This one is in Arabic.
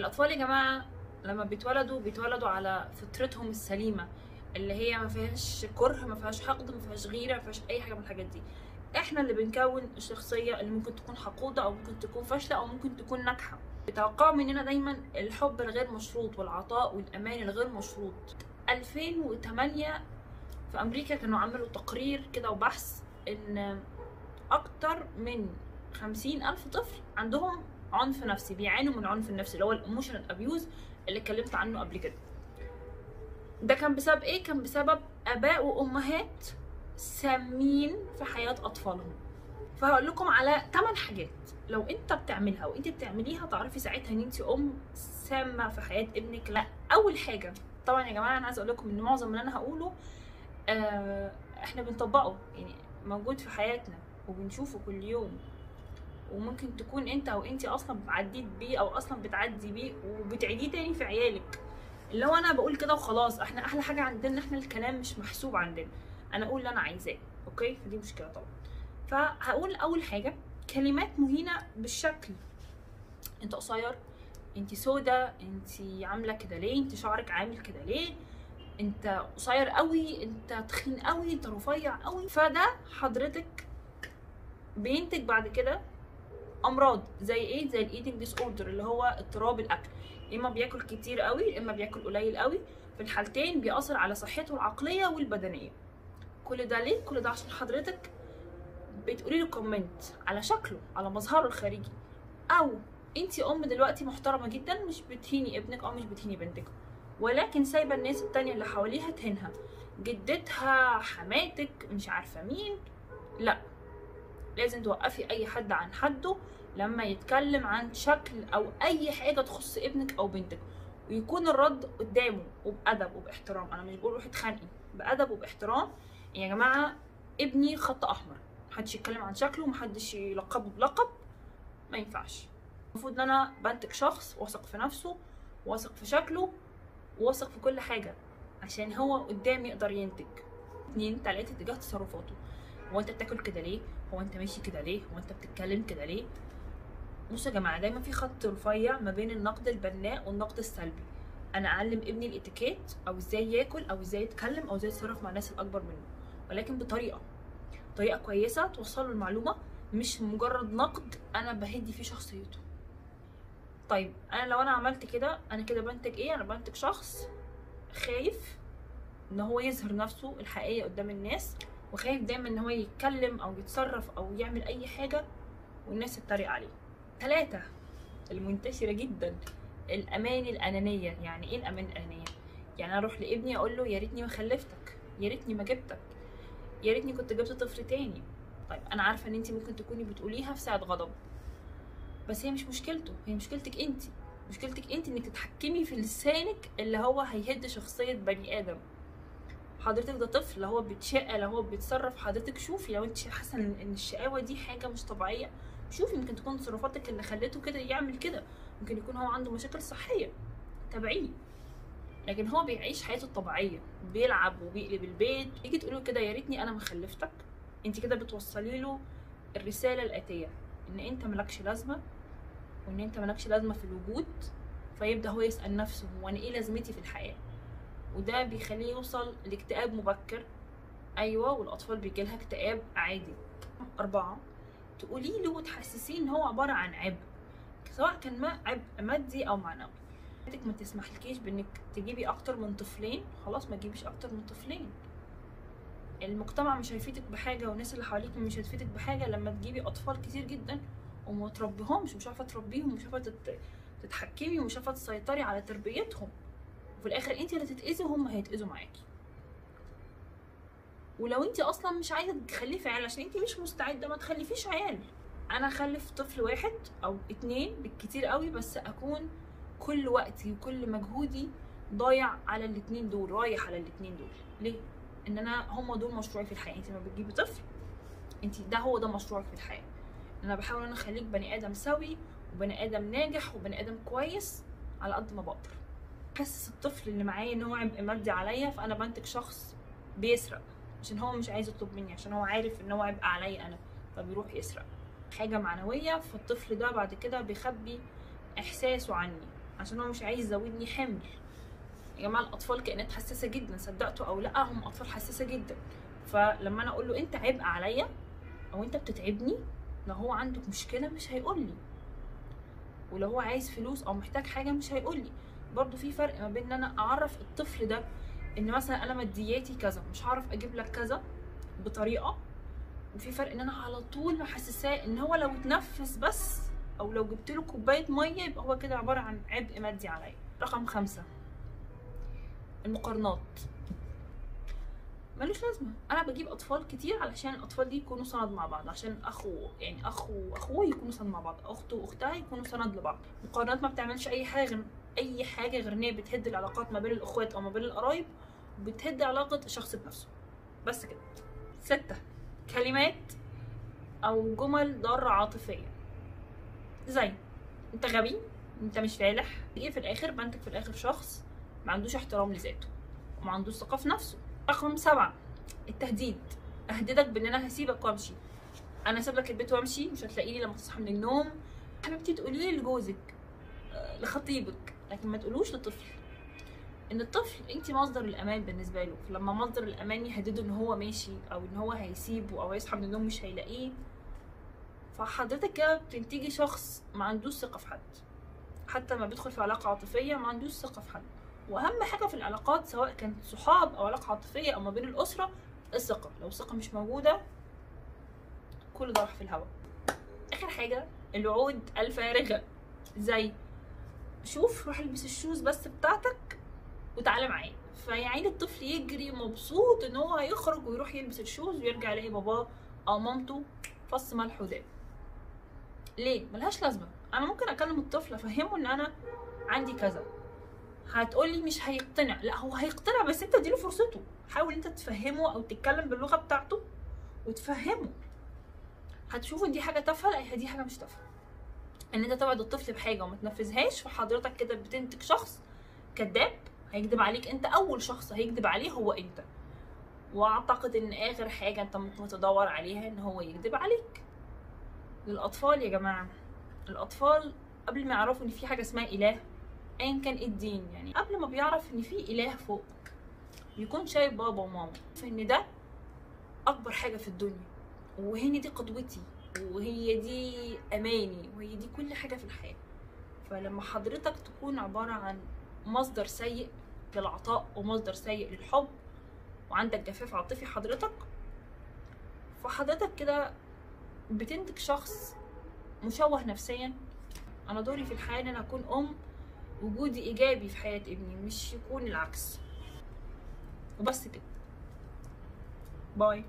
الأطفال يا جماعة لما بيتولدوا بيتولدوا على فطرتهم السليمة اللي هي ما فيهاش كره ما فيهاش حقد ما فيهاش غيرة ما فيهاش أي حاجة من الحاجات دي. إحنا اللي بنكون الشخصية اللي ممكن تكون حقودة أو ممكن تكون فاشلة أو ممكن تكون ناجحة. بيتوقعوا مننا دايما الحب الغير مشروط والعطاء والأمان الغير مشروط. 2008 في أمريكا كانوا عملوا تقرير كده وبحث إن أكتر من خمسين ألف طفل عندهم عنف نفسي بيعانوا من العنف النفسي اللي هو ال emotional abuse اللي اتكلمت عنه قبل كده. ده كان بسبب إيه؟ كان بسبب آباء وأمهات سامين في حياة أطفالهم. فهقول لكم على 8 حاجات. لو أنت بتعملها وأنت بتعمليها تعرفي ساعتها إن أنت أم سامة في حياة ابنك. لا أول حاجة طبعا يا جماعة أنا عايزة أقول لكم إن معظم اللي أنا هقوله آه إحنا بنطبقه يعني موجود في حياتنا وبنشوفه كل يوم. وممكن تكون انت أو انت أصلا عديت بيه أو أصلا بتعدي بيه وبتعيديه تاني في عيالك. اللي هو أنا بقول كده وخلاص إحنا أحلى حاجة عندنا إحنا الكلام مش محسوب عندنا. أنا أقول اللي أنا عايزاه أوكي؟ فدي مشكلة طبعا. فهقول أول حاجة كلمات مهينة بالشكل. انت قصير انت سودا انت عاملة كده ليه؟ انت شعرك عامل كده ليه؟ انت قصير قوي انت تخين قوي انت رفيع قوي. فده حضرتك بينتج بعد كده أمراض زي إيه؟ زي ال eating disorder اللي هو اضطراب الأكل. إما بياكل كتير قوي إما بياكل قليل قوي. في الحالتين بيأثر على صحته العقلية والبدنية. كل ده ليه؟ كل ده عشان حضرتك بتقولي له comment على شكله على مظهره الخارجي. أو انت أم دلوقتي محترمة جدا مش بتهيني ابنك أو مش بتهيني بنتك. ولكن سايبة الناس التانية اللي حواليها تهينها. جدتها حماتك مش عارفة مين. لا. لازم توقفي أي حد عن حده لما يتكلم عن شكل أو أي حاجة تخص ابنك أو بنتك. ويكون الرد قدامه وبأدب وباحترام. أنا مش بقول روحي اتخانقي بأدب وباحترام. يا جماعة ابني خط أحمر. محدش يتكلم عن شكله محدش يلقبه بلقب. ما ينفعش. المفروض إن أنا بنتج شخص واثق في نفسه واثق في شكله واثق في كل حاجة. عشان هو قدام يقدر ينتج. اتنين تلاتة تجاه تصرفاته. هو انت بتاكل كده ليه؟ هو انت ماشي كده ليه؟ هو انت بتتكلم كده ليه؟ بصوا يا جماعة دايما في خط رفيع ما بين النقد البناء والنقد السلبي. أنا أعلم ابني الإتيكيت أو إزاي ياكل أو إزاي يتكلم أو إزاي يتصرف مع الناس الأكبر منه. ولكن بطريقة طريقة كويسة توصل له المعلومة مش مجرد نقد أنا بهدي فيه شخصيته. طيب أنا لو أنا عملت كده أنا كده بنتج إيه؟ أنا بنتج شخص خايف إن هو يظهر نفسه الحقيقية قدام الناس. وخايف دايما إن هو يتكلم أو يتصرف أو يعمل أي حاجة والناس تتريق عليه. ثلاثة المنتشرة جدا الأمان الأنانية. يعني إيه الأمان الأنانية؟ يعني أروح لابني أقول له يا ريتني ما خلفتك يا ريتني ما جبتك يا ريتني كنت جبت طفل تاني. طيب أنا عارفة إن أنت ممكن تكوني بتقوليها في ساعة غضب. بس هي مش مشكلته هي مشكلتك أنت مشكلتك أنت إنك تتحكمي في لسانك اللي هو هيهد شخصية بني آدم. حضرتك ده طفل هو بيتشقى لو هو بيتصرف حضرتك شوفي لو انت حاسة ان الشقاوة دي حاجة مش طبيعية شوفي ممكن تكون تصرفاتك اللي خلته كده يعمل كده. ممكن يكون هو عنده مشاكل صحية تابعيه. لكن هو بيعيش حياته الطبيعية بيلعب وبيقلب البيت. يجي تقول له كده يا ريتني أنا ما خلفتك انت كده بتوصلي له الرسالة الآتية إن أنت ملكش لازمة وإن أنت ملكش لازمة في الوجود فيبدأ هو يسأل نفسه هو أنا إيه لازمتي في الحياة؟ وده بيخليه يوصل لاكتئاب مبكر. أيوه والأطفال بيجيلها اكتئاب عادي. أربعة تقولي له وتحسسيه إن هو عبارة عن عبء سواء كان ما عبء مادي أو معنوي. حياتك ما تسمحلكيش بإنك تجيبي أكتر من طفلين. خلاص ما تجيبيش أكتر من طفلين. المجتمع مش هيفيدك بحاجة والناس اللي حواليك مش هتفيدك بحاجة لما تجيبي أطفال كتير جدا وما تربيهمش مش عارفة تربيهم مش عارفة تت... تتحكمي ومش عارفة تسيطري على تربيتهم. وفي الآخر انت اللي هتتاذي وهم هيتأذوا معاكي. ولو انت أصلا مش عايزة تخلفي عيال عشان انت مش مستعدة ما تخلفيش عيال. أنا أخلف طفل واحد أو اتنين بالكتير قوي بس أكون كل وقتي وكل مجهودي ضايع على الاتنين دول رايح على الاتنين دول. ليه؟ إن أنا هم دول مشروعي في الحياة. انت لما بتجيبي طفل انت ده هو ده مشروعك في الحياة. أنا بحاول أنا أخليك بني آدم سوي وبني آدم ناجح وبني آدم كويس على قد ما بقدر. حاسس الطفل اللي معايا إن هو عبء مادي عليا فأنا بنتج شخص بيسرق عشان هو مش عايز يطلب مني عشان هو عارف إن هو عبء عليا أنا فبيروح يسرق. حاجة معنوية فالطفل ده بعد كده بيخبي إحساسه عني عشان هو مش عايز يزودني حمل. يا جماعة الأطفال كائنات حساسة جدا صدقتوا أو لأ؟ هم أطفال حساسة جدا. فلما أنا أقول له أنت عبء عليا أو أنت بتتعبني لو هو عنده مشكلة مش هيقول لي. ولو هو عايز فلوس أو محتاج حاجة مش هيقول لي. برضو في فرق ما بين إن أنا أعرف الطفل ده إن مثلا أنا مادياتي كذا مش هعرف أجيب لك كذا بطريقة. وفي فرق إن أنا على طول محسساه إن هو لو اتنفس بس أو لو جبت له كوباية مية يبقى هو كده عبارة عن عبء مادي عليا. رقم خمسة. المقارنات. ملوش لازمة. أنا بجيب أطفال كتير علشان الأطفال دي يكونوا سند مع بعض عشان أخو يعني أخو واخوه يكونوا سند مع بعض أخته واختها يكونوا سند لبعض. المقارنات ما بتعملش أي حاجة. أي حاجة غير إن هي بتهد العلاقات ما بين الإخوات أو ما بين القرايب وبتهد علاقة الشخص بنفسه. بس كده. ستة. كلمات أو جمل ضارة عاطفية. زي أنت غبي أنت مش فالح. إيه في الآخر بنتك في الآخر شخص ما عندوش احترام لذاته وما عندوش ثقة في نفسه. رقم سبعة. التهديد. أهددك بإن أنا هسيبك وأمشي. أنا هسيب لك البيت وأمشي مش هتلاقيني لما تصحى من النوم. حبيبتي تقولي لي لجوزك آه، لخطيبك. لكن ما تقولوش لطفل إن الطفل انت مصدر الأمان بالنسبة له. فلما مصدر الأمان يهدده إن هو ماشي أو إن هو هيسيبه أو هيصحى من النوم مش هيلاقيه فحضرتك كده بتنتجي شخص ما عندوش ثقة في حد. حتى لما بيدخل في علاقة عاطفية ما عندوش ثقة في حد. وأهم حاجة في العلاقات سواء كانت صحاب أو علاقة عاطفية أو ما بين الأسرة الثقة. لو الثقة مش موجودة كل ده راح في الهواء آخر حاجة الوعود الفارغة. زي شوف روح البس ال shoes بس بتاعتك وتعالى معايا. فيا عيني الطفل يجري مبسوط إن هو هيخرج ويروح يلبس ال shoes ويرجع يلاقي باباه أو مامته فص ملح وداب. ليه؟ ملهاش لازمة. أنا ممكن أكلم الطفل أفهمه إن أنا عندي كذا. هتقولي مش هيقتنع. لا هو هيقتنع بس أنت اديله فرصته. حاول أنت تفهمه أو تتكلم باللغة بتاعته وتفهمه. هتشوف دي حاجة تافهة لا هي دي حاجة مش تافهة. إن أنت توعد الطفل بحاجة وما تنفذهاش فحضرتك كده بتنتج شخص كذاب هيكذب عليك أنت أول شخص هيكذب عليه هو أنت. وأعتقد إن آخر حاجة أنت ممكن تدور عليها إن هو يكذب عليك. للأطفال يا جماعة الأطفال قبل ما يعرفوا إن في حاجة اسمها إله ايا كان إيه الدين يعني قبل ما بيعرف إن في إله فوق بيكون شايف بابا وماما. فان ده أكبر حاجة في الدنيا وهي دي قدوتي. وهي دي أماني وهي دي كل حاجة في الحياة. فلما حضرتك تكون عبارة عن مصدر سيء للعطاء ومصدر سيء للحب وعندك جفاف عاطفي حضرتك فحضرتك كده بتنتج شخص مشوه نفسيا. أنا دوري في الحياة إن أنا أكون أم وجودي إيجابي في حياة ابني مش يكون العكس. وبس كده. باي.